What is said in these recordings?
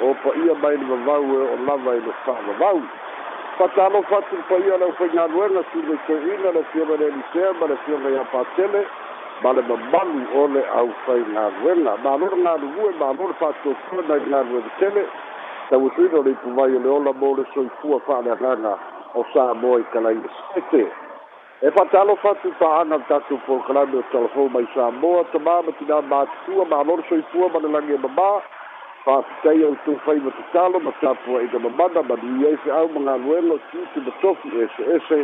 o pa ia mai le vavau e o lava i le fa'avavau fatalofa atu pa ia lau faigaluega tuletoina le fiaga le elisea ma le fiaga ia patele ma le mamalu o le au faigaluega malole galuvue malole fa'atotua nai galuega tele tauatuina e o le ipuvai o le ola mo le soifua fa'aleagaga o sa moa i kalaia e sete e fatalofa atu pa'aga le tatou programe o talafou mai sa moa tamā ma tinā matutua malole soifua ma le lagi e mamā fatai au tu fai ma tutalo ma tapua i tama mana ma e nui ai se au ma ngā ruelo tūti ma tofi e se e se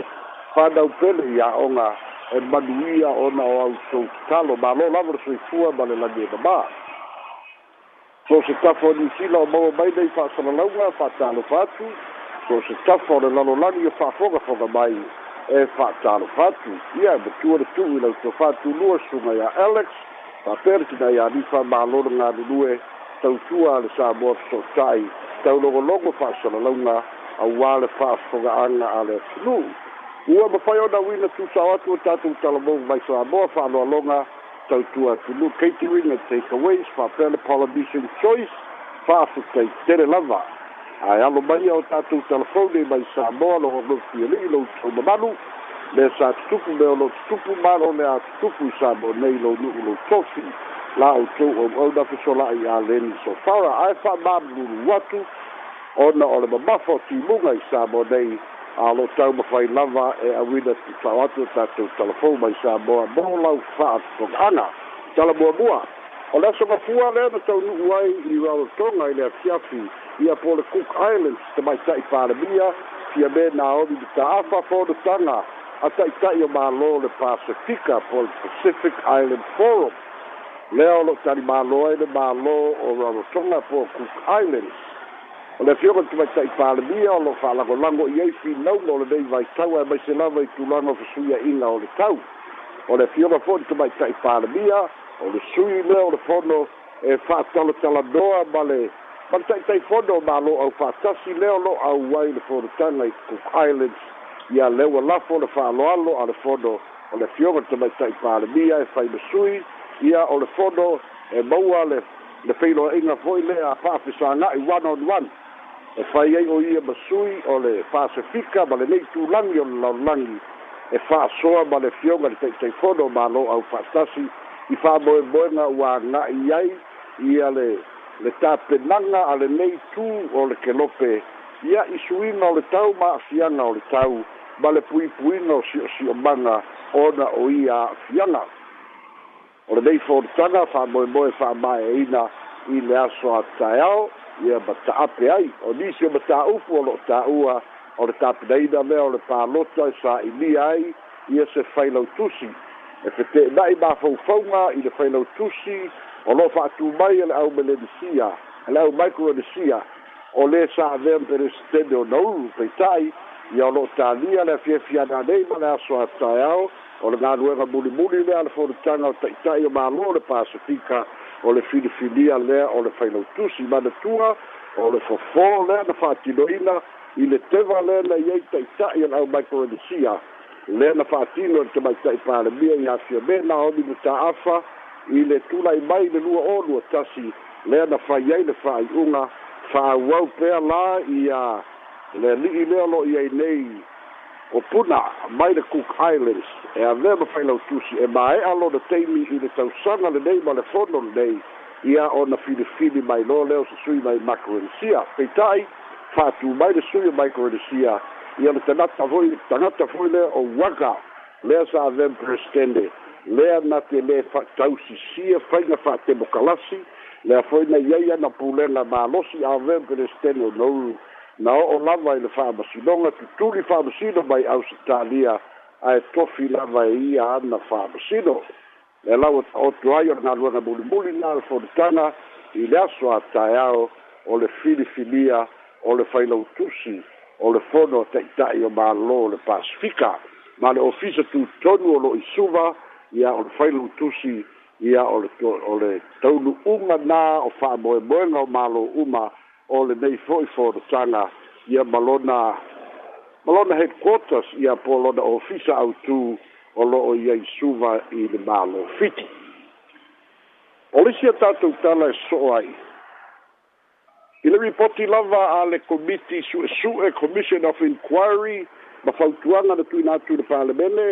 whanau pele i a o ngā e manuia o na o au tu tutalo ma lo lavara sui fua ma le lani e tama so se tapua ni sila o mawa mai nei fatala launga fatalo fatu so se tapua o le lalo lani e fatoga fonga mai e fatalo fatu ia e matua le tui lau tu fatu lua sunga ya Alex Fatalo fatu ia nifa ma lo ngā lulue Fatalo tautua le sa moa fesoatai taulogologo fa'asalalauga auā le fa'afoga'aga a le atunuu ua mafai ona uina tusao atu o tatou talavou mai samoa fa'aloaloga tautua atunuu catering and takeaways fa'apea le polynesian choice tele lava ae alo maia o tatou telefone mai samoa lo onofiali'i lou taumanalu le sa tutupu me o lo tutupu malo le a tutupu i sa mo nei lou nu'u lou la o tu o o da fiso la ia len so fara ai fa ba bu watu ona ole ba bafo ti bunga i sa bo dei a lo tau ma fai lava e a wida ti fa watu ta tu telefon mai sa bo bo la u fa so ana tala bo bo o la so ma fua le ba tau nu wai i ra o tonga i le fiafi i a pole cook islands te mai sa i fa le bia fia be na o di ta afa fo do tanga a ta i ta i o ma lo le pacifica pol pacific island forum lea o lo'o talimālo ai le mālō o ralotoga po cook island o le afioga le tumaita'i palemia o lo'o fa'alagolago i ai finauga o lenei vaitau ae mai se lava i tulaga o fesuia'iga o le tau o le afioga fo'i le tumaita'i palemia o le sui lea o le fono e fa'atalatalanoa ma le ma le ta'itaifono mālō au fa'atasi lea o lo'o au ai le fonotaga i cook islands ia leua lafo o le fa'aloalo a le fono o le afioga le tumaita'i palemia e sui. ia o le fono e maua le le feilo inga foi le a fa fi sa na one on one e fa ia o ia masui o le fa se fika ba le nei tu lang yo la lang e fa soa ba le fionga le tei fono ma lo au fa stasi i fa bo e bo na wa na ia ia le le tape nanga a le nei tu o le ke lope ia i sui no le tau ma fianga o le tau ba le pui pui no si o si o manga ona o ia fianga o lenei fonotaga fa'amoemoe fa'amae'ina i le aso ataeao ia ma ta'ape ai o nisi o matā'upu o lo'o tā'ua o le tāpinaina lea o le pālota e sā'inia ai ia se failau tusi e fete'ena'i mafaufauga i le failau tusi o lo'o fa'atū mai e le aumelenisia e le aumicronesia o lē sa'avea peresetene o naulu peita'i ia o lo'o tālia le afiafiana nei ma le aso ataeao o le galuega mulimuli lea le folitaga o taʻitaʻi o mālo le pasifika o le filifilia lea o le failautusi ma le tua o le fofō lea na faatinoina i le teva lea na iai taʻitaʻi o le au micronesia lea na faatino le tamaitaʻi palemia i afia me na oni le tā'afa i le tulai mai le lua olu o tasi lea na fai ai le faaiʻuga faauau pea la ia le ali'i lea lo iai nei o puna mai le cook islands e avea mafai lautusi e maea lona taimi i le tausaga lenei ma le fono lenei ia ona filifili mai lo lea o se sui mai macrolesia peita'i faatū mai le sui o microlesia ia le tanata foi tagata foi lea o waga lea sa avea prestende lea na te lē tausisia faiga faatemokalasi lea foi na iai ana pulega malosi avea prestende o nauru na o'o lava i le fa'amasinoga tutuli fa'amasino mai ausitalia ae tofi lava e ia ana fa'amasino le lau ta'oto ai o le galuega mulimuli na le fonitaga i le aso ataeao o le filifilia o le failautusi o le fono ta'ita'i o mālō le pasifika ma le ofisa tutonu o lo'o isuva ia o le failautusi ia o le taunu'uga na o fa'amoemoega o mālō uma o le nei foʻi folotaga ia malona malona headquarters ia po lona ofisa autū o loo ia i suva i le mālo fiti polisia tatou tala e soo ai i le ripoti lava a le committee suʻesuʻe commission of inquiry ma fautuaga na tuuina atu i le palemene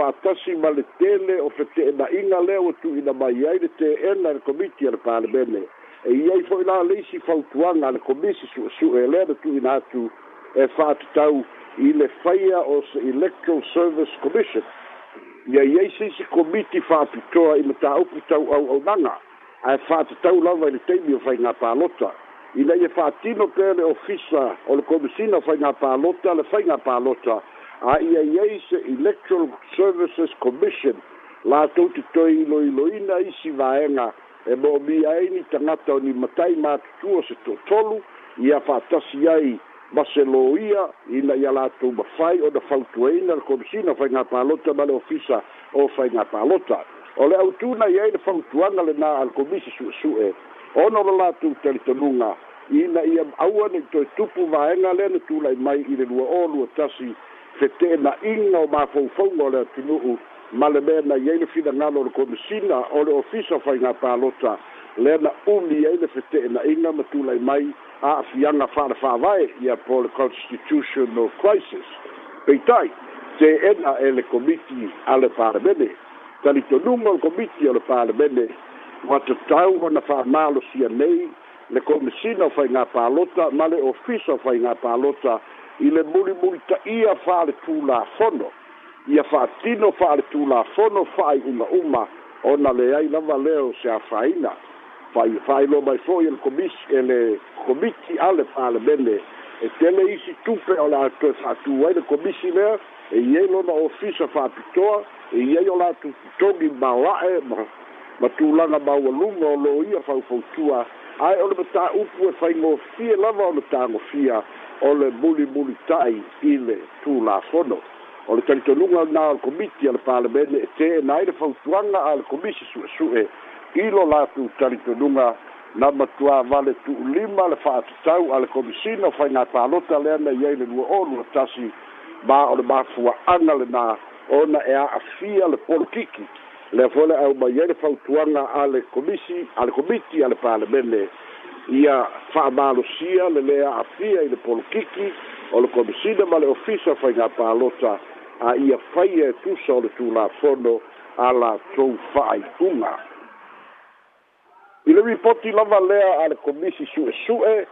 faatasi ma le tele o fetee naʻiga lea ua tuuina mai ai le teena i le committee a le palemene e ia i foi la leisi fautuanga le komisi su su e le de tu inatu e fa tau i le faia o se electoral service commission ia ia i sisi komiti fa pitoa i mata upu tau au au nanga a fa e tau lava i le teimi o fai ngā pālota i le ia fa tino pe le ofisa o le komisina fai ngā pālota le fai ngā pālota a ia ia i se electoral services commission la tau titoi iloiloina isi vaenga ia e mo mi ai ni tangata ni matai ma tu se to tolu ia fa tasi ai Barcelona ina ia la tu ba fai o da faltuena ko sina fa nga palota ba le ofisa o fa nga palota o le autuna ia ina faltuanga le na al komisi su su e ono la tu telitonunga ina ia aua ni to tupu va ena le tu lai mai i le lua o lua tasi fetena inga o ma fo fo ngola tinu ma le mea na iai le finagalo o le komisina o le ofisa faiga palota le e na uli ai le fetee'ena'iga ma tulai mai a'afiaga fa'alefa'avae ia po le constitutional crisis peitai teena e le komiti a le palemene talitonuga o le komiti o le palemene ua tatau ona fa'amalosia nei le komisina o faigā palota ma le ofisa o faigā palota i le mulimuli ta'ia fa'ale tulafono ia fa'atino fa'aletulafono fa'ai'uma'uma ona leai lava leo se afāina fai fa'ailoa mai fo'i ele komisi ele komiti ale fa'alemele e tele isi tupe o latoe fa'atū ai le komisi lea e iai lona ofisa fa'apitoa e iai o latou totogi maoa'e ma tulaga maualuga o lo ia faufautua ae o le matā'upu e faigofie lava o le tagofia o le mulimuli ta'i i le tulafono o le talitonuga na o le komiti a le palemene e tē ai le fautuaga a le komisi suʻesuʻe i lo latou talitonuga na matuā vale tu'ulima le fa'atatau a le komisina o faigā palota lea na ai le lua olu a tasi ma o le mafua'aga lenā ona e a'afia le polokiki lea foi le au mai ai le fautuaga a le komisi a le komiti a le palemene ia fa'amalosia le lē a'afia i le polokiki o le komisina ma le ofisa faigā palota a ia faia e tusa o le tulafono a latou fa'aituga i le ripoti lava lea a le komisi su'esu'e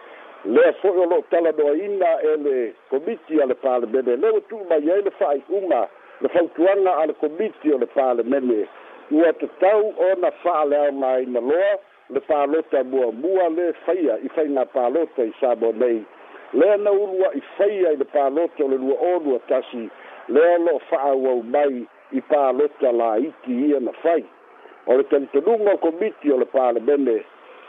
lea fo'i o lo'o talanoaina e le komiti a le palemene lea ua tu'umai ai le fa'ai'uga le fautuaga a le komiti o le palemene ua tatau ona fa'aleaogaina loa le palota muamua le faia i faigā palota i sa lea na ulu a'i faia i le palota o le lua olu a tasi le lea fa fa'aauau mai i pālota la iti ia na fai o le talitonuga o komiti o le palemene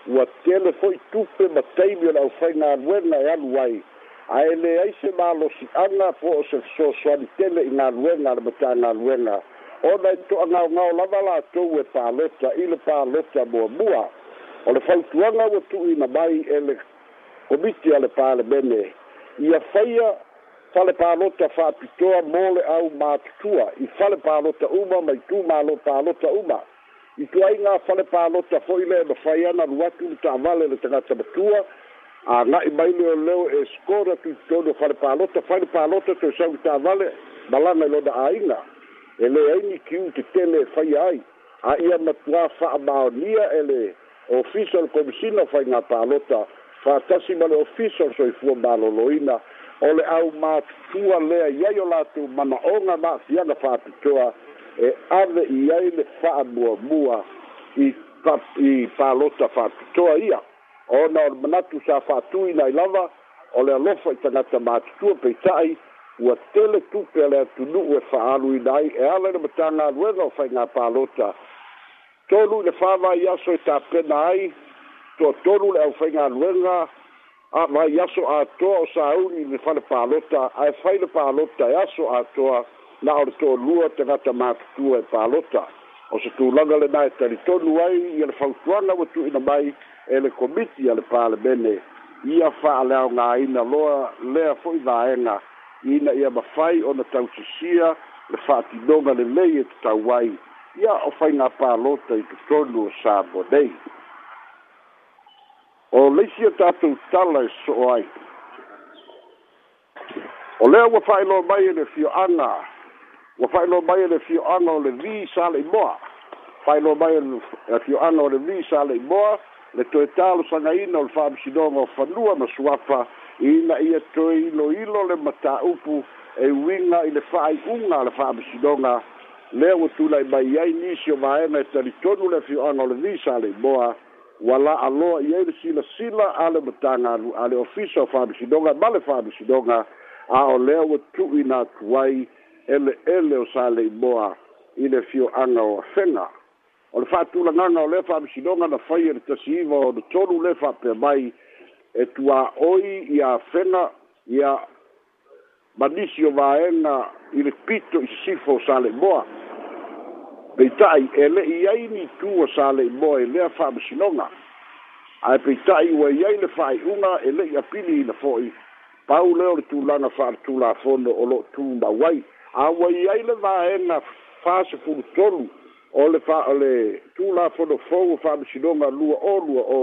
ua tele fo'i tupe ma na o le ʻaufaigaluega e alu ai ma lo se malosi'aga fo o se so fesoasoani tele i galuega a le matagaluega ona la e to'agaogao lava latou e pālota i le bo bua o le fai tu fautuaga ua tu'uina mai e le komiti a le palemene ia faia fale palota fa pitoa mole au ma tua i fale palota uma mai tu ma lo palota uma i tu ai nga fale palota foi le do fai ana ruatu ta vale le tanga tsa tua a nga i mai leo leo e skora tu tolo fale palota fale palota te sa ta vale bala me lo da aina e le ai ni ki te tele fai ai a ia ma tua fa baonia ele official commissioner fai nga palota fa tasi ma le official soi fu ba lo loina lo o le au mafua lea i ai o latou manaʻoga mafiaga faapitoa e ave i ai le fa'amuamua i i palota faapitoa ia ona o le manatu sa fa'atuina ai lava ole le alofa i tagata matutua peita'i ua tele tupe a le atunu'u e i ai e ala le matagaluega na faigā palota tolu i le fāvai aso e tapena ai toatolu le ʻaufaigaluega a vai yaso a to sa un ni fale pa lota a fale pa lota yaso e a to na or to lua te vata ma tu e pa lota o se tu langa le na te to luai i le fautuana o tu ina mai e le komiti ale pa le bene ia fa le o nga ina loa le a foi vaena ina ia ma fai o na tau tusia le fa ti donga le lei e te tau wai ia o fai nga pa lota i te tonu o sa bodei o leisi e tatou tala e so'o ai o lea ua fa'ailoa mai e le fio'aga ua fa'ailoa mai e le fio'aga o le vi sa le'i moa fa'ailoa mai e fio'aga o le vi sa le'i moa le toe talosagaina o le fa'amisinoga o fanua ma suafa ina ia toe iloilo le mataupu e uiga i le fa'ai'uga a le fa'amisinoga lea ua tula'i mai ai nisi o vaega e talitonu le fio'aga o le vi sa le'i moa ua la aloa i ai le silasila a le matagalu a le ofisa o fa'amisinoga ma le fa'amisinoga a o lea ua na atu ai ele'ele o sa le'i moa i le fio'aga o afega o le fa'atulagaga o lea fa'alusinoga na faia e le tasiiva o le tolu le fa'apea mai e tuā'oi ia afega ia manisi o vaega i le pito i sisifo o sa le'i moa peita'i e le'i ai ni tu o sa le'i mo e lea fa'amasinoga ae peita'i ua i ai le fa'ai'uga e le'i apili ina fo'i pau lea o le tulaga fa'alatulafono o lo'o tumau ai a ua i ai le vaega fasefulutolu o le fa o le tulafono fou o fa'amasinoga lua o lua o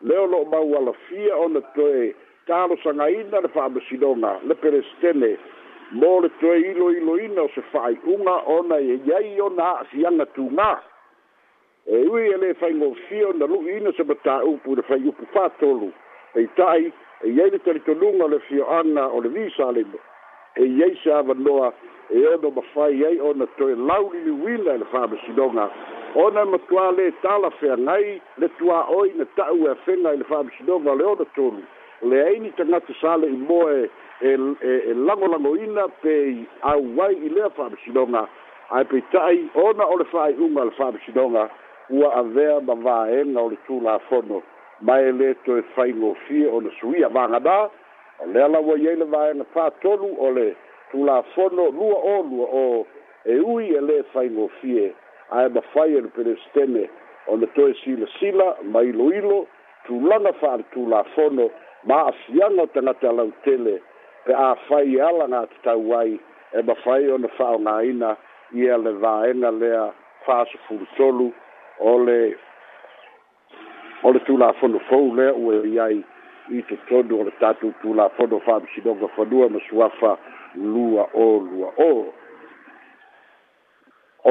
lea o lo'o maualafia ona toe talosagaina le fa'amasinoga le perestene mo le toe iloiloina o se fa'aiʻuga ona e iaiai ona a'asiaga tumā e ui e lē faigofia ona lu'uina se matāupu i le fai upu fatolu peita'i e iai e le talitonuga o le fioaga o le visalema e iai se avanoa e ona mafai ai ona toe lau liliuina i e le fa'amasinoga ona matuā lē tala feagai le tuā'oi na ta'u e afega i le fa'amasinoga o le ona tolu leai ni tagata sale'i moe e e lango e lango ina pe a wai i le fa bisidonga ai pe tai ona o le fa i unga le fa bisidonga ua a vea ma va e nga o le tu la fono mai e le to e fai ngo fi o le sui a vanga da o le ala wai e le va e nga fa tolu o le tu la fono lua o lua o e ui e le fai ngo fi e ai ma fai e le pere stene o le to e sila sila ma ilo ilo tu langa fa tu la fono ma afianga tangata lau tele pe a fai ala ngā te tau wai e ma fai o na whao ngā ina i a le vāenga lea whāsa furutolu o le o le tūlā whono fau lea ue i ai i te tonu o le tātou tūlā whono whām sinonga whanua ma suafa lua o lua o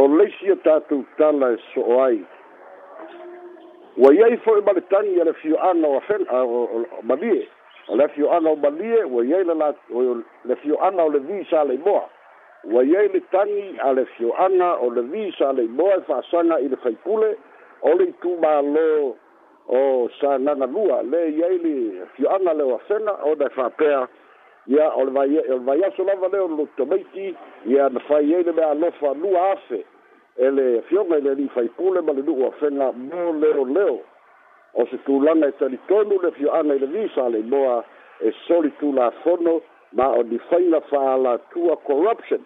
o leisi o tātou tala e so ai ua i ai fo e maletangi a le fio ana o a fena o malie o le fio ana o malie ua iai le la le fio ana o le vi sa lei moa ua iai le tagi a le fio ana o le vi sa lei moa e fa'asaga i le faipule o le itumālō o sagaga lua le iai le fio ana le o afega ona e fa'apea ia o le vai o le vaiaso lava le o le lotomaiti ia na fai ai le mea alofa lua afe e le fioga i le li'i faipule ma le nu'u afega mo leoleo o se tulaga e talitonu le fioaga i le visa a le moa e soli tulafono ma o ni faila faalatua corruption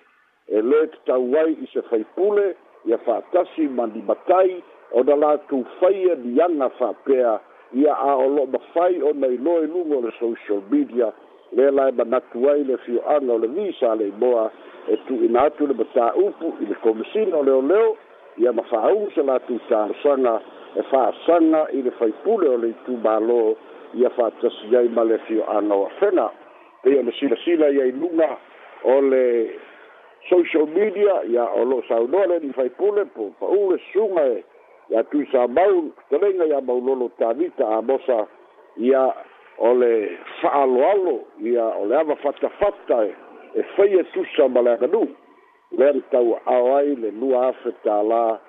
e lē tatau ai i se faipule ia faatasi ma limatai ona latu faia niaga faapea ia aoloo mafai ona i loa i luga o le social media le la e manatu ai le fioaga o le visa a le moa e tuuina atu le mataupu i le komisina o leoleo ia mafaaugu se latu talosaga e fa'asaga i le faipule o le itumālō ia fa'atasi ai ma le fioaga o afena peia le silasila iai luga o le social media ia o lo'o saunoa le ni faipule po pa'u le suga e ia tui sa mau telega ia maulolo tanita amosa ia o le fa'aaloalo ia o le ava fatafata e faia e e tusa ma le aganu lea le tau a'ao ai le lua afe tālā la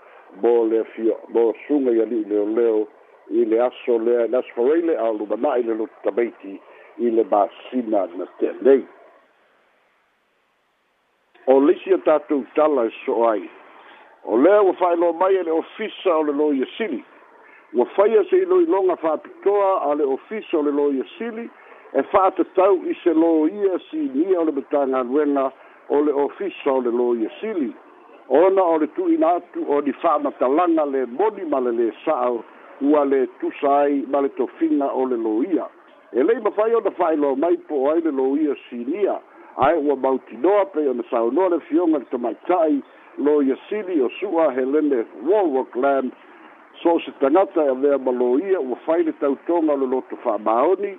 mo le fio mo sunga ya le leo i le aso le las forele a lu bana i le lu tabeti i le ba sina na te nei o le sia tatu tala e so ai o le o fai lo mai e le ofisa o le lo ye sili o fai se lo i longa fa pitoa a le ofisa o le lo ye sili e fa te tau i se lo ye si ni o le betanga luena o le ofisa o le lo ye sili ona o le tuuina atu o li fa'amatalaga le moni ma le lē sa'o ua le tusa ai ma le tofiga o le lōia e lei mafai ona fa'ailoa mai po o ai le lōia sinia ae ua mautinoa pei ona saunoa le fioga le tamaita'i lōia sili o su'a helene warworkland so se tagata e avea ma lōia ua fai le tautoga o le loto fa'amaoni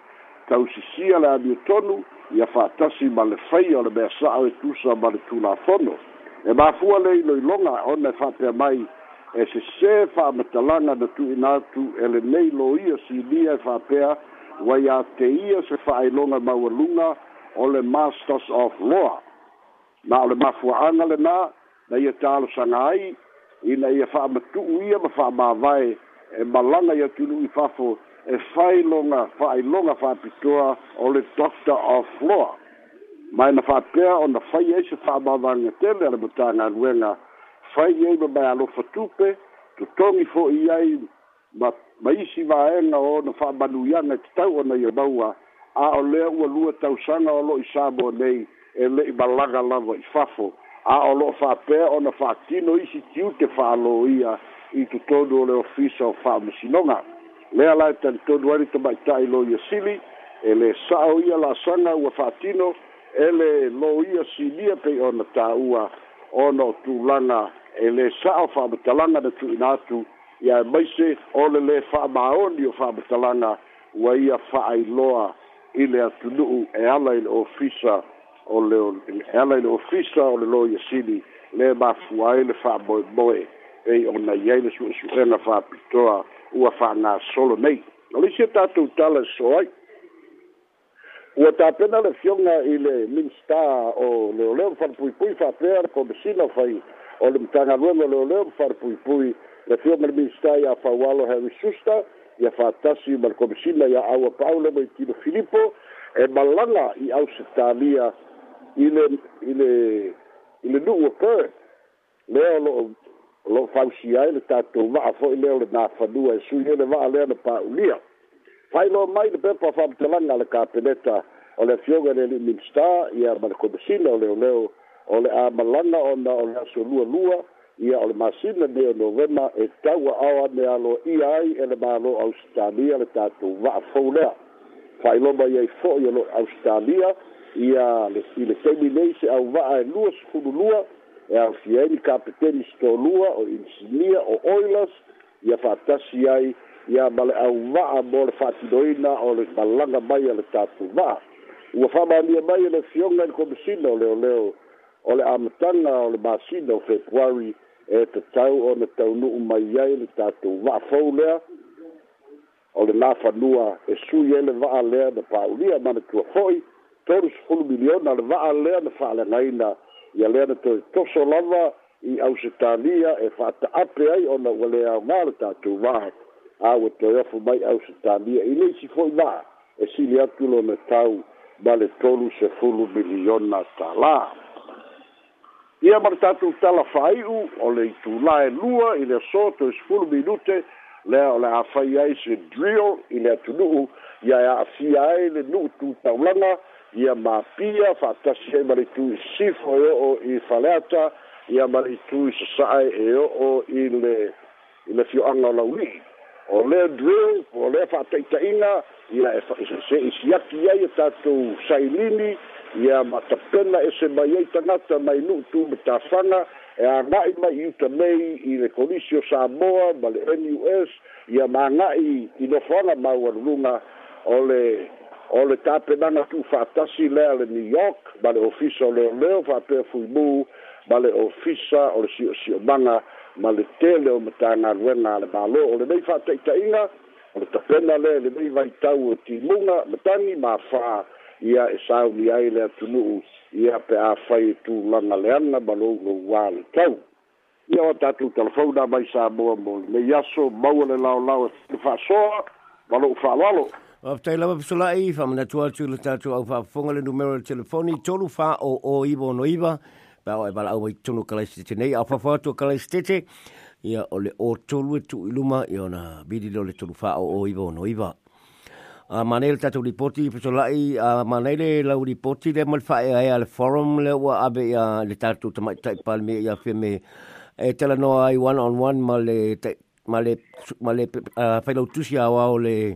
tausisia le amiotonu ia fa'atasi ma le faia o le mea sa'o e tusa ma le tulafono e mafua le iloiloga ona faapea mai e sesē faamatalaga na tuuina atu e lenei lo ia silia e faapea ua iā te ia se faailoga maualuga o le masters of law Ma o le mafuaaga lenā na ia talosaga ai ina ia fa'amatu'u ia ma fa'amāvae e malaga ia tulu'i fafo e failoga fa'ailoga fa'apitoa o le doctor of law mai na fa'apea ona fai ai e se fa'amavaga tele a le matagaluega fai e ai mamae alofa tupe totogi fo'i ai ma ma isi vaega o na fa'amanuiaga e tatau ona ia maua a o lea ua lua tausaga o lo'i samo nei e le'i malaga lava i fafo a o lo'o fa'apea ona fa'atino isi tiute fa'alō ia i totonu o le ofisa o fa'amasinoga lea lae talitonu ai li tama ita'i lo ia sili e lē sa'o ia la'asaga ua fa'atino ele lo ia si lia pe ona ta ua ona tu langa ele sa o fa betalanga de tu natu ya maise ole le fa maoni o fa betalanga wa ia fa ai loa ile atu nu e ala ile ofisa o le e ala ile ofisa o le lo ia si li le ma fua ele fa boi boi e ona ia ile su su ena fa pitoa ua fa na solo nei lo isi tatu tala soai ua tapena le fioga i le minista o leoleo mafalapuipui faapea le komesina fai o le matagaluega o leoleo mafalapuipui le fioga le minista ia faualo harry susta ia faatasi ma le komesina ia aua paau le maitino filipo e malaga i ausitalia i le i le i le nuu o per lea loo loo fausi ai le tatou va'a fo'i lea o le nafanua e sui ai e le va'a lea na pa'ulia fai loa mai le pepa faamatalaga a le kapeneta o le afioga le liminista ia ma le komasina o leoleo o le a malaga ona o le aso lualua ia o le masina lea o novema e tau aao ane aloa e ia ai e le malo australia le tatou va'afou lea fa'ailoma iai fo'i o lo australia ia i le taimi nei se auva'a e lua sefulu lua e aofia ai li kapeteni stolua o insinia o oilas ia fa'atasi ai ia ma le auva'a mo le fa'atinoina o le malaga mai a le tatou va'a ua fa'amalia mai ole fioga i le komisina o leoleo o le amataga o le masina o februari e tatau ona taunu'u mai ai le tatou va'afou lea o le lafanua e sui ai le va'a lea na pa'aulia manatua fo'i tolusefulu miliona le va'a lea na fa'alegaina ia lea na toe toso lava i ausitalia e fa'ata'ape ai ona ua le aoga le tatou va a ua e toe ofu mai ausitalia i leisi fo'i va'a e sili atu lona tau male tolu se fulu miliona tala. Ia mar tatu tala faiu o le itu la e lua i le soto e sfulu minute le o le afai ai se drill i le atunuu ia e afi ai le nuu tu taulanga ia ma pia fa tasi e mar itu i sifo e o i faleata ia mar itu i sasae e o i le i le fio anga o lau lii o le drill o le fa'ataita'iga ia e fa'isese isiaki ai e tatou sailini ia ma tapena ese mai ai tagata mai nu'u tumatafaga e aga'i mai i uta mei i le kolisi o samoa ma le nus ia ma aga'i i nofoaga maualuluga o le o le tapenaga tu'ufa'atasi lea le new york ma le ofisa o leoleo fa'apea fuimū ma le ofisa o le si'osi'omaga ma le tele o matanga ruenga le malo o le nei fata itainga o le tapena le le nei vai tau o timunga matangi ma fa ia e sao ni aile atunuu ia pe a e tu langa le anga ma lo ulo ua le tau ia o tatu telefona mai sa moa mo le nei maua le lao lao e fai fa soa ma lo ufa alalo Wa fatai lawa pisola i, whamana tuatua le tatu au whafunga le numero le telefoni, tolu wha o o iwo no iwa, pa o e wala au mai tono kalaistete nei, au whawhatu o kalaistete, ia o le o tolu e tu iluma, i ona bidi lo le tolu whao o iwa ono iwa. A manele tatu ripoti, pito lai, a manele lau ripoti, le mali whae ai a le forum le ua abe ia le tatu tamai tai palme ia whi me e tala noa ai one on one ma le, ma le, ma le, ma le uh, whailau tusi a wao le,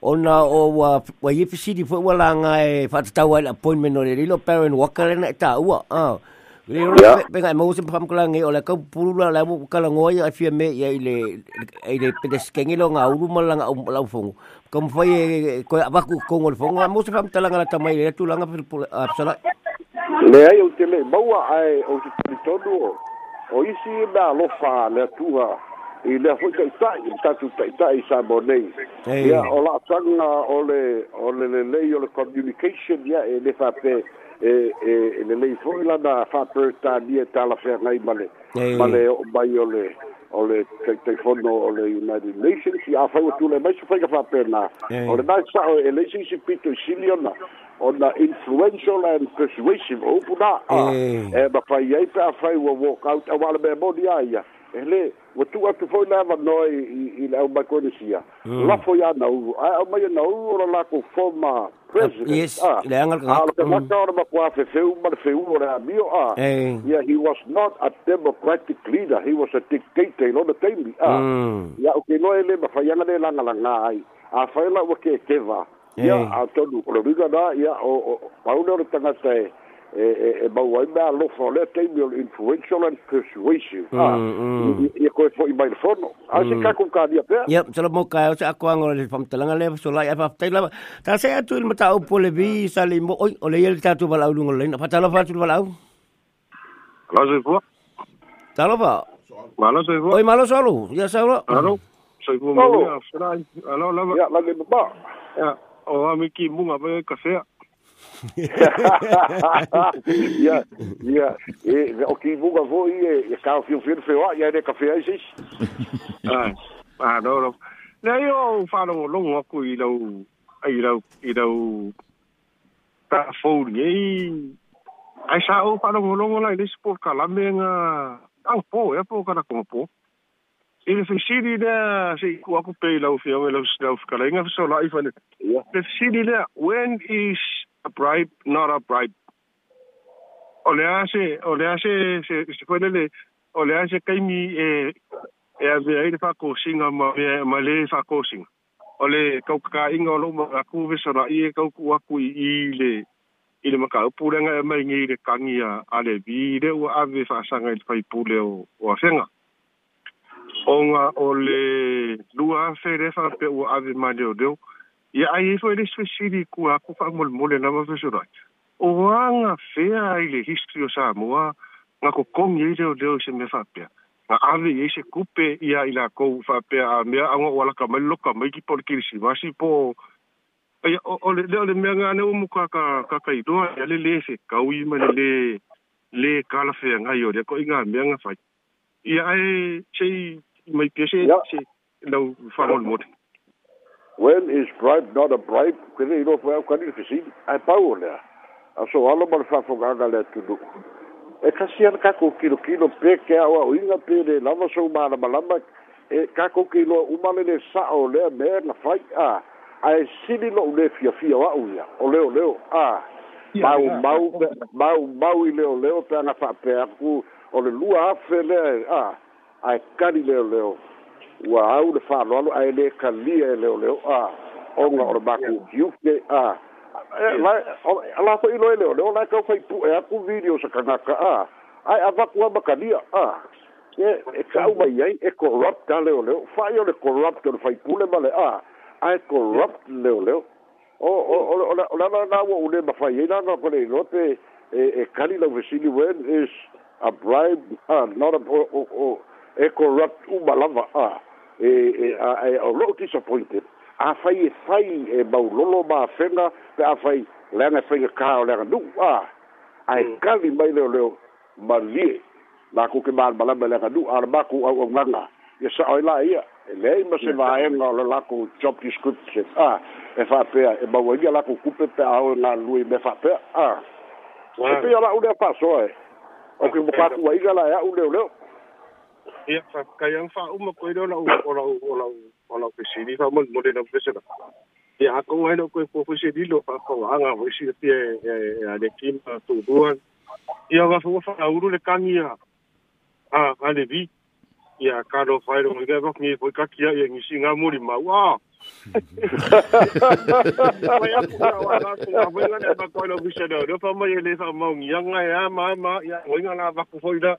ona o wa wa ye fisi di fwa la nga e fatu tau ai appointment no le lilo parent worker le na ta ua a le ro ya. pe nga mo sim pam kala nge ola ka pulu la la kala ngo ya fia me ya ile ya ile pe des kengi lo nga uru mala nga um la fungu kom fwa ye ko ba ku ko ngol fungu mo sim pam tala nga la tamai le tu la nga pul pul a sala le ai o tele ba ai o tu to o isi ba lo fa le tua i lea fo'i ta'itai i tatou ta'itai sa mo nei ia o la'asaga o le o le lelei o le communication ia e le fape e e lelei fo'i lana fa'aperitalia talafeagai ma le ma le o'o mai o le o le taitaifono o le united nations ia afaiua tule mai sofaiga fa'apenā o lenā sa'o e leisi isi pito i sili ona influential and persuasive o upunā e mafai ai pe afai ua walkout aua'ale mea moni a ia e le wa tu atu foi la va noi i i la ba konesia mm. la foi ana u a o mai na u ora la ko forma president yes ah, le ka ma ka u ora mio a yeah he was not a democratic leader he was a dictator no the table a ya mm. o ke no ele ba fa yanga le la la na ai a fa la o ke ke va ya a to lu ro biga da ya o pa u le ta e e e mau ai mea lofa o lea teimi ole influential and persuasive mm, a ah, mm. ia koe fo'i mai lefono a se mm. kako kādia pea ia sala mo kai e o se ako angola le whamtalanga le so lai apa aftai lava ta se atu ili mata au pole vi sa le mo oi ole ia le tatu wala au lungo lein apata lofa atu wala au alo soi fua ta lofa malo soi fua oi malo soi alu ia sa ulo alo soi fua oh. mo ia alo lava ia lage baba ia o ami ki munga pa ia kasea ja, ja. Okay, ki vuga ik i e ka o fiu de ah ah longo aku i lau i lau i lau ta hij ni ai sa o pa no longo lai lis por kala menga au po e po kana ko po i le fesili lea seʻi kuaku pei lau fiauga lau when is a bribe, not a bribe. O le ase, o le ase, se, se fwene le, o le ase kaimi e, e a vea ele fa kosinga, ma, e, ma le fa kosinga. O le kaukaka inga o lo ma a kuwe sara i e kauku waku i i le, i le maka upurenga e mai ngei le kangi a ale vi, le ua ave fa sanga ele fai pule o, o a fenga. O nga o le lua fere fa pe ua ave ma leo leo, ia ai e foi lesu sili ku a ku fa mol mol na mafeso rai o wanga fea ai le history o Samoa nga ko kong ye jo de o se me fa pia nga ave ye se kupe ia ila ko fa pia a me a nga wala ka mai lo ka mai ki por ki si ma si po ai o le le me nga ne o mu ka ka ka ka i do ia le le se ka u i ma le le le ka la fea nga yo de ko inga me nga fa ia ai sei mai pia se se lo fa mol mol Well, is bribe not a bribe? Kere i rofa au kani fisi, ai pau lea. A so ala mar whafongaga lea tunu. E kasi ana kako kilo kilo pe ke awa uinga pe le lava so mana malama, e kako kilo umale le sao lea me la fai a. Ai sili lo le fia fia wa uia, o leo leo a. Mau mau, mau mau i leo leo pe ana whapea ku, o le lua afe lea a. kani kari leo leo. ua au le fa'aloalo ae lē kalia e leoleo a oga o le makukiuke a e, la la fo'i loe leoleo lae kau faipu'e aku video sa kagaka a ae awaku ama kalia a e, e ka'u mai ai e corrupt a leoleo fa'i o le corrupt o le faipule ma le a ae corrupt leoleo o o le ala na ua'u lē mafai ai e laga kaleilo pe e kali lauvesili when is a bribe a not a o o e corrupt uma lava a ah e e a e o lo disappointed a fai e fai e ba lo lo ba fenga pe a fai le na fai ka o le nu a a e mm. kali mai le le ma li ma ku ke ba ba la le nu a ba ku au au nga ye sa ai la ia e le ma se va e no le la ku job description a e fa pe e ba wa ia la ku ku pe pe a o na lui me fa pe a e pe ia la u le pa so e o ke bu ka ku ia la ia e u le le ia fa kai ang fa uma ko ro lau o lau o lau o lau ke si fa mo mo le no pese na ia ko ngai no ko po pese di lo fa ko anga o si te e a le kim tu duan ia ga fo fa uru le kangia a a le vi ia ka ro fa ro ngai ba ni fo ka kia ia ni singa mo ri ma wa Vai a puta wa la ko wa ngana ba ko lo bisedo do fa mo ye le fa mo ngi nga ya ma ma ya ngi nga na ba ko fo ida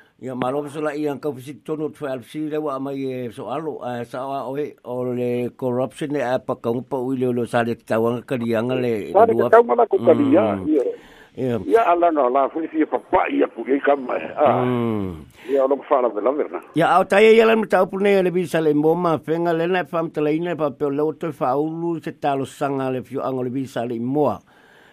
Ya malo so la ia ka fisik tonu tu al si le wa mai eh, so alo a eh, sa wa o e o le corruption e pa le lo sa tawang ka dia nga le dua ka ma ko ka Ya, ia ia ala no la fu si pa pa ia ku e ka ma ia lo fa la vela verna ia au tai ia le lah, mta pu ne le bisa le moma fenga le na fam tele ina pa pe lo to fa u lu se talo sanga le fiu angole bisa le moa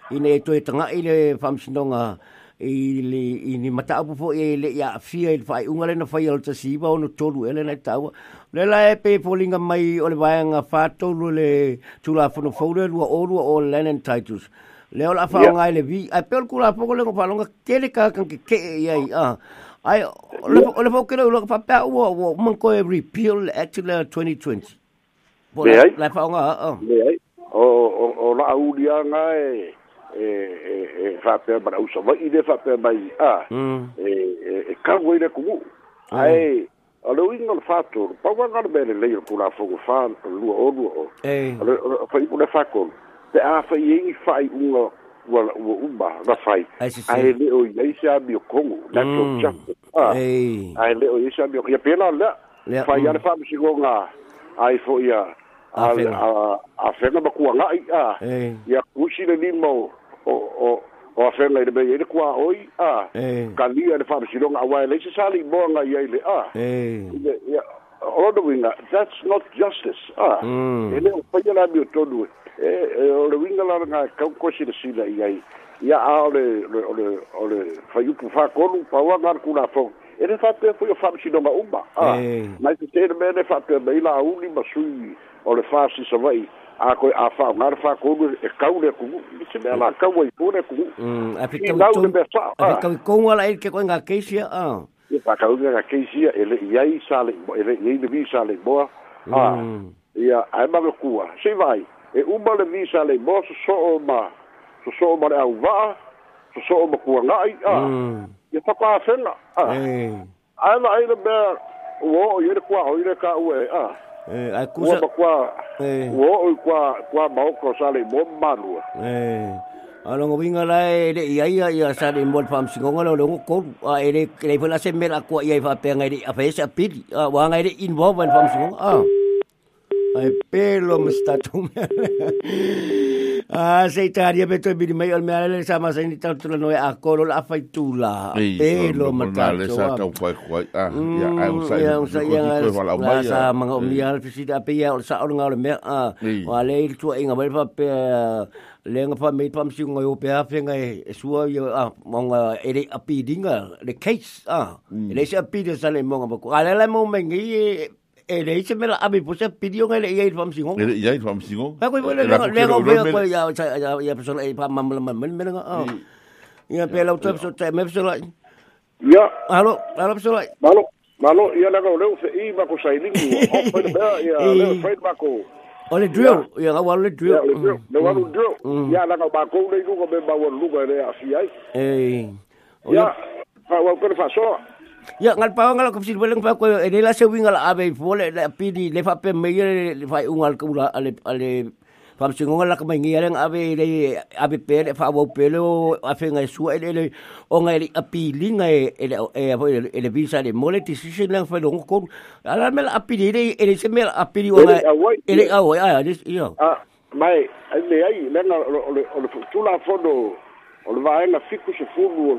ine to e tanga fam sinonga ia i le i ni mata apu fo e le ia fia i fai unga lena fai al tasiba ono tolu ele na tau le la e pe polinga mai o le vaenga fatolu le tula fono faule lua olua o Lennon Titus le ola fa nga le vi a pel kula po le ko palonga tele ka kan ke ke ai a ai le le fo kele lo pa pa wo wo man ko e repeal act le 2020 le ai la fa nga a le ai o o la aulia nga e e eh, whapea eh, eh, mana usa wai ine whapea mai a ah, mm. e kango ine kumu ah, ai o leo inga le whātoro pauanga le mele leira kula whongo whān lua o lua o whai pune whakoro te a whai e i whai unga ua umba na whai ai leo i eise a mio kongo na tō mm. chapo ah. ai leo i eise a mio ia pēla lea whai mm. ane whāmisi ngā ai fo ya afega makuaga'i a eh. ia kuisi le lima o o afega i le mei ai le kua oi a eh. kalia le fa'amasiloga auae lai se sa li'imoaga i ai le a eh. ia olonuiga that's not justice a hmm. ele lē o faia lami o tonu e o le uiga la gakau kosi le sila i ai ia a ole ole ole faiupu fakolu pauaga le kulafoga e le fa'apea foi o fa'amasinoga uma a mai tetele mea le fa'apea mai la'auli ma sui o le fasi sa vai a koe a fa ngar fa ko e kau ku se me la kau e ko ku mm, a pe kau tu a pe kau ko ngala e ke ko nga ke sia a e pa kau nga ke sia e yai sale e le yai le vi e sale boa a mm. ia a ma le ku a se vai e u ma le vi sale bo so so ma so so ma au va so so ma ku nga ai a e pa pa sen a a ma ai le ba wo ye le ku a ye le ka u a e ai kusa ua qua, e ua oi kua kua maoko sale mo marua e Alo ngo winga lai de ia ia ia sa de mo fam singonga lo ngo ko a ele le pela se mera ko ia fa pe ngai de a fe se pili wa ngai de involve fam singonga a ai pelo me sta tu Ah, se ita ria pe to bi mai al me sa ma sen ita tulo noi a kolo la fai tula. E lo ma ta le sa ta un fai kwai. Ah, hmm, ya ai ah, usa eh. ah. eh. eh, ya usa ah, ya la mai. Sa ma ngom ya al fisi ta pe ya al sa al ngal me a. Wa le il tu inga mai fa pe le nga fa me pa msi ngoi pe a fe nga e sua a ma nga e a pi le case a. Le sa pi de sa le mo nga ba. Ale la mo me ngi Eh, le ise mela ame po se pidi onga le iai fam singo. Le iai fam singo. Ha koi po le Kau vea koi ya ya ya ya persona e pa mamla mamla mela Kau, Ya pe la utra so Macam mana? persona. Ya. Halo, halo persona. Halo. Malo, ia nak gaureu se i mako saini, o pa le bea, ia le fai mako. le drill, ia ya. la ya, wale drill. Ia ya, le drill, le hmm. wale hmm. drill. Ia hmm. nak gaureu mako le ikuka me mawa luga e le a fiai. Ei. Ia, fa Ya ngal pa ngal ko sil beleng pa ko ni la sewi ngal abe vole la pidi le fa pe me yele le fa ungal ko la ale ale fa msi ngal ko me ngiereng abe le abe pe le fa bo pe lo a fe ngai su ele le o ngai le apili ngai ele e a vole ele visa le mole ti si sin lang fa lo ko ala me la apili le ele se me apili o ngai ele a o ya ya dis yo ah mai le ai le na o le o le tu la fodo o le va ai na fiku se fulu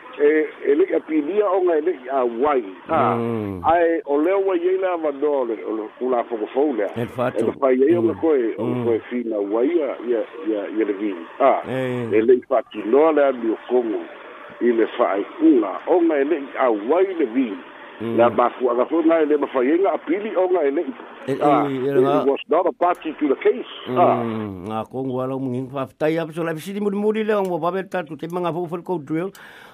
e e le apilia o nga e le a wai ha ah. mm. ai o e le e o ye la va do le o le fula fo fo le e fa to e fa ye o le koe o mm. koe fina wai ya ya ya ye le vin ha e le fa ki no le a bi o kongo i le fa ai fula o nga le a wai le vin la mafua ga fuga e le mafaiega apili oga e lei was not a party to the case hmm, ah, ga kogoala umugiga faafetai a peso laifesili mulimuli le lah aua vave tatu te maga foufalikoutrail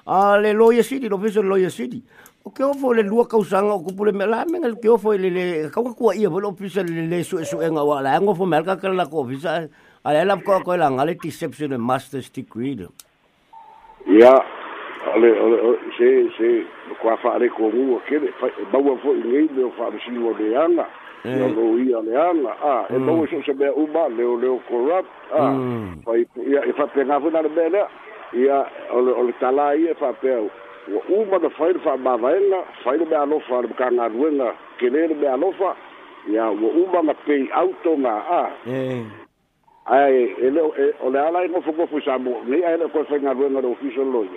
a ah, le lawyer city lofeso le lawyer city o ke ofo le lua kausaga o kupu lemea la mega ke ofo i lele kaukakuaia fo le ofisa lele suʻesuʻega ua alaega ofo mea lekakalalako ofisa ale la fokaako e lagale deception and masters degree ia ale se se kua fa'alekoguga kele maua fo'i gei leo fa'amasino le aga eh. ia lou ia le aga a e mm. maua so se mea uma leoleo corrupt a fai mm. ia e fa'apega foi na le mea lea ia o le ia e fa'apea ua uma na fai le fa'amavaega fai le mea alofa le makagaluega kelē le mea alofa ia ua uma na pei autoga a eh. ai ele e, ole ala e no fuko fu samu ni ai ko fe nga ruenga de ofiso loi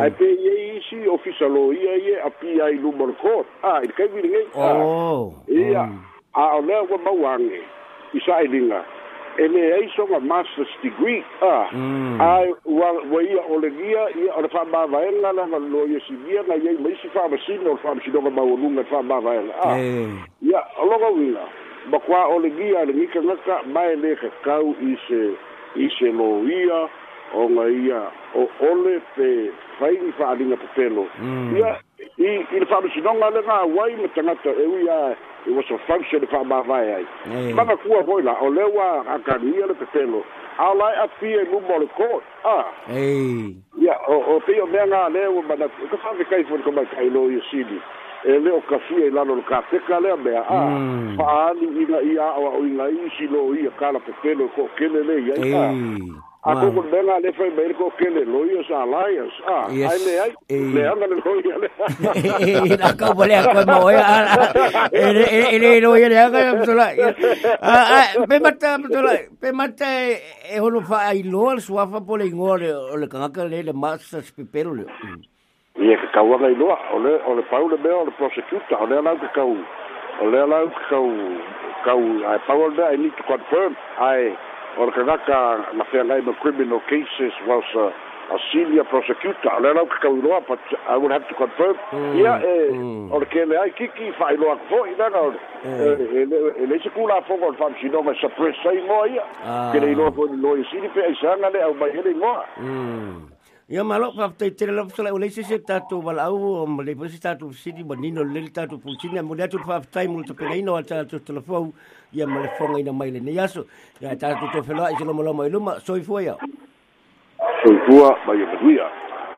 ai pe ye isi ofiso loi ai e api ai lu morko ai ah, kai vi ngai ah. oh ia oh. a ole wa ma wang i sai linga ele ai so nga master's degree a ah. mm. ai wa wa ia ole via ia ole fa ba va ela la ma lo ye si via na ye mai si fa ba si no fa si do ma wa lu ma fa ba va ela ia logo wi ma kwa o le gia le ngika ngaka mai le ka kau i se i se lo ia o nga ia o ole pe fai ni fa alinga pa pelo mm. ia i i le fabu sinonga le nga wai me tangata e ui a i e was a function le fa ma vai ai ma ka kua koi la o le wa a ka nia le pa pelo a lai a fia i lumo le ko a ia o pio mea nga le wa ma na ka fa vikai fo ni koma kai lo i sili e le o kafia i e lalo le kateka lea mea a fa'aali mm. ina i a'oa'oiga isi lo ia kala pepelo e ko'okele lei ai a a koko lega ale fai mai le ko'okele lo ia sa laia sa a ae me ai leaga le loia lea kauma lea koe maoia a ele e, e, loia leaga matola'i pemata matola'i pemata e holo fa'ailoa le suafa po le igoa le o le kagaka le le masas pepelo leo mm. Ia ke kau anga i loa, o le, o le paule mea, o le prosecutor, o lea lau ke kau, o lea lau ke kau, kau, ai paua lea, I need to confirm, ai, o le kangaka na whengai ma criminal cases was a, eh, a senior prosecutor, o lea lau ke kau i but I would have to confirm, ia e, o le kele ai kiki, whai loa ke fōi nanga, e le se kula fongo, o le whamsinonga, sa presa i moa ia, kele i loa kone loa i sini, pe ai sanga le, au mai hele i Ya malo pa te tele lo sala ulai sisi ta tu bal au mo le pusi ta tu sidi bo nino le ta tu pusi ne mo le tu pa tai mo tu pele ino ta tu telefon ya mo le fonga ina mai le ne yaso ya ta tu te felo eh, lama, lo mo lo fua, lo ma soifua ya soifua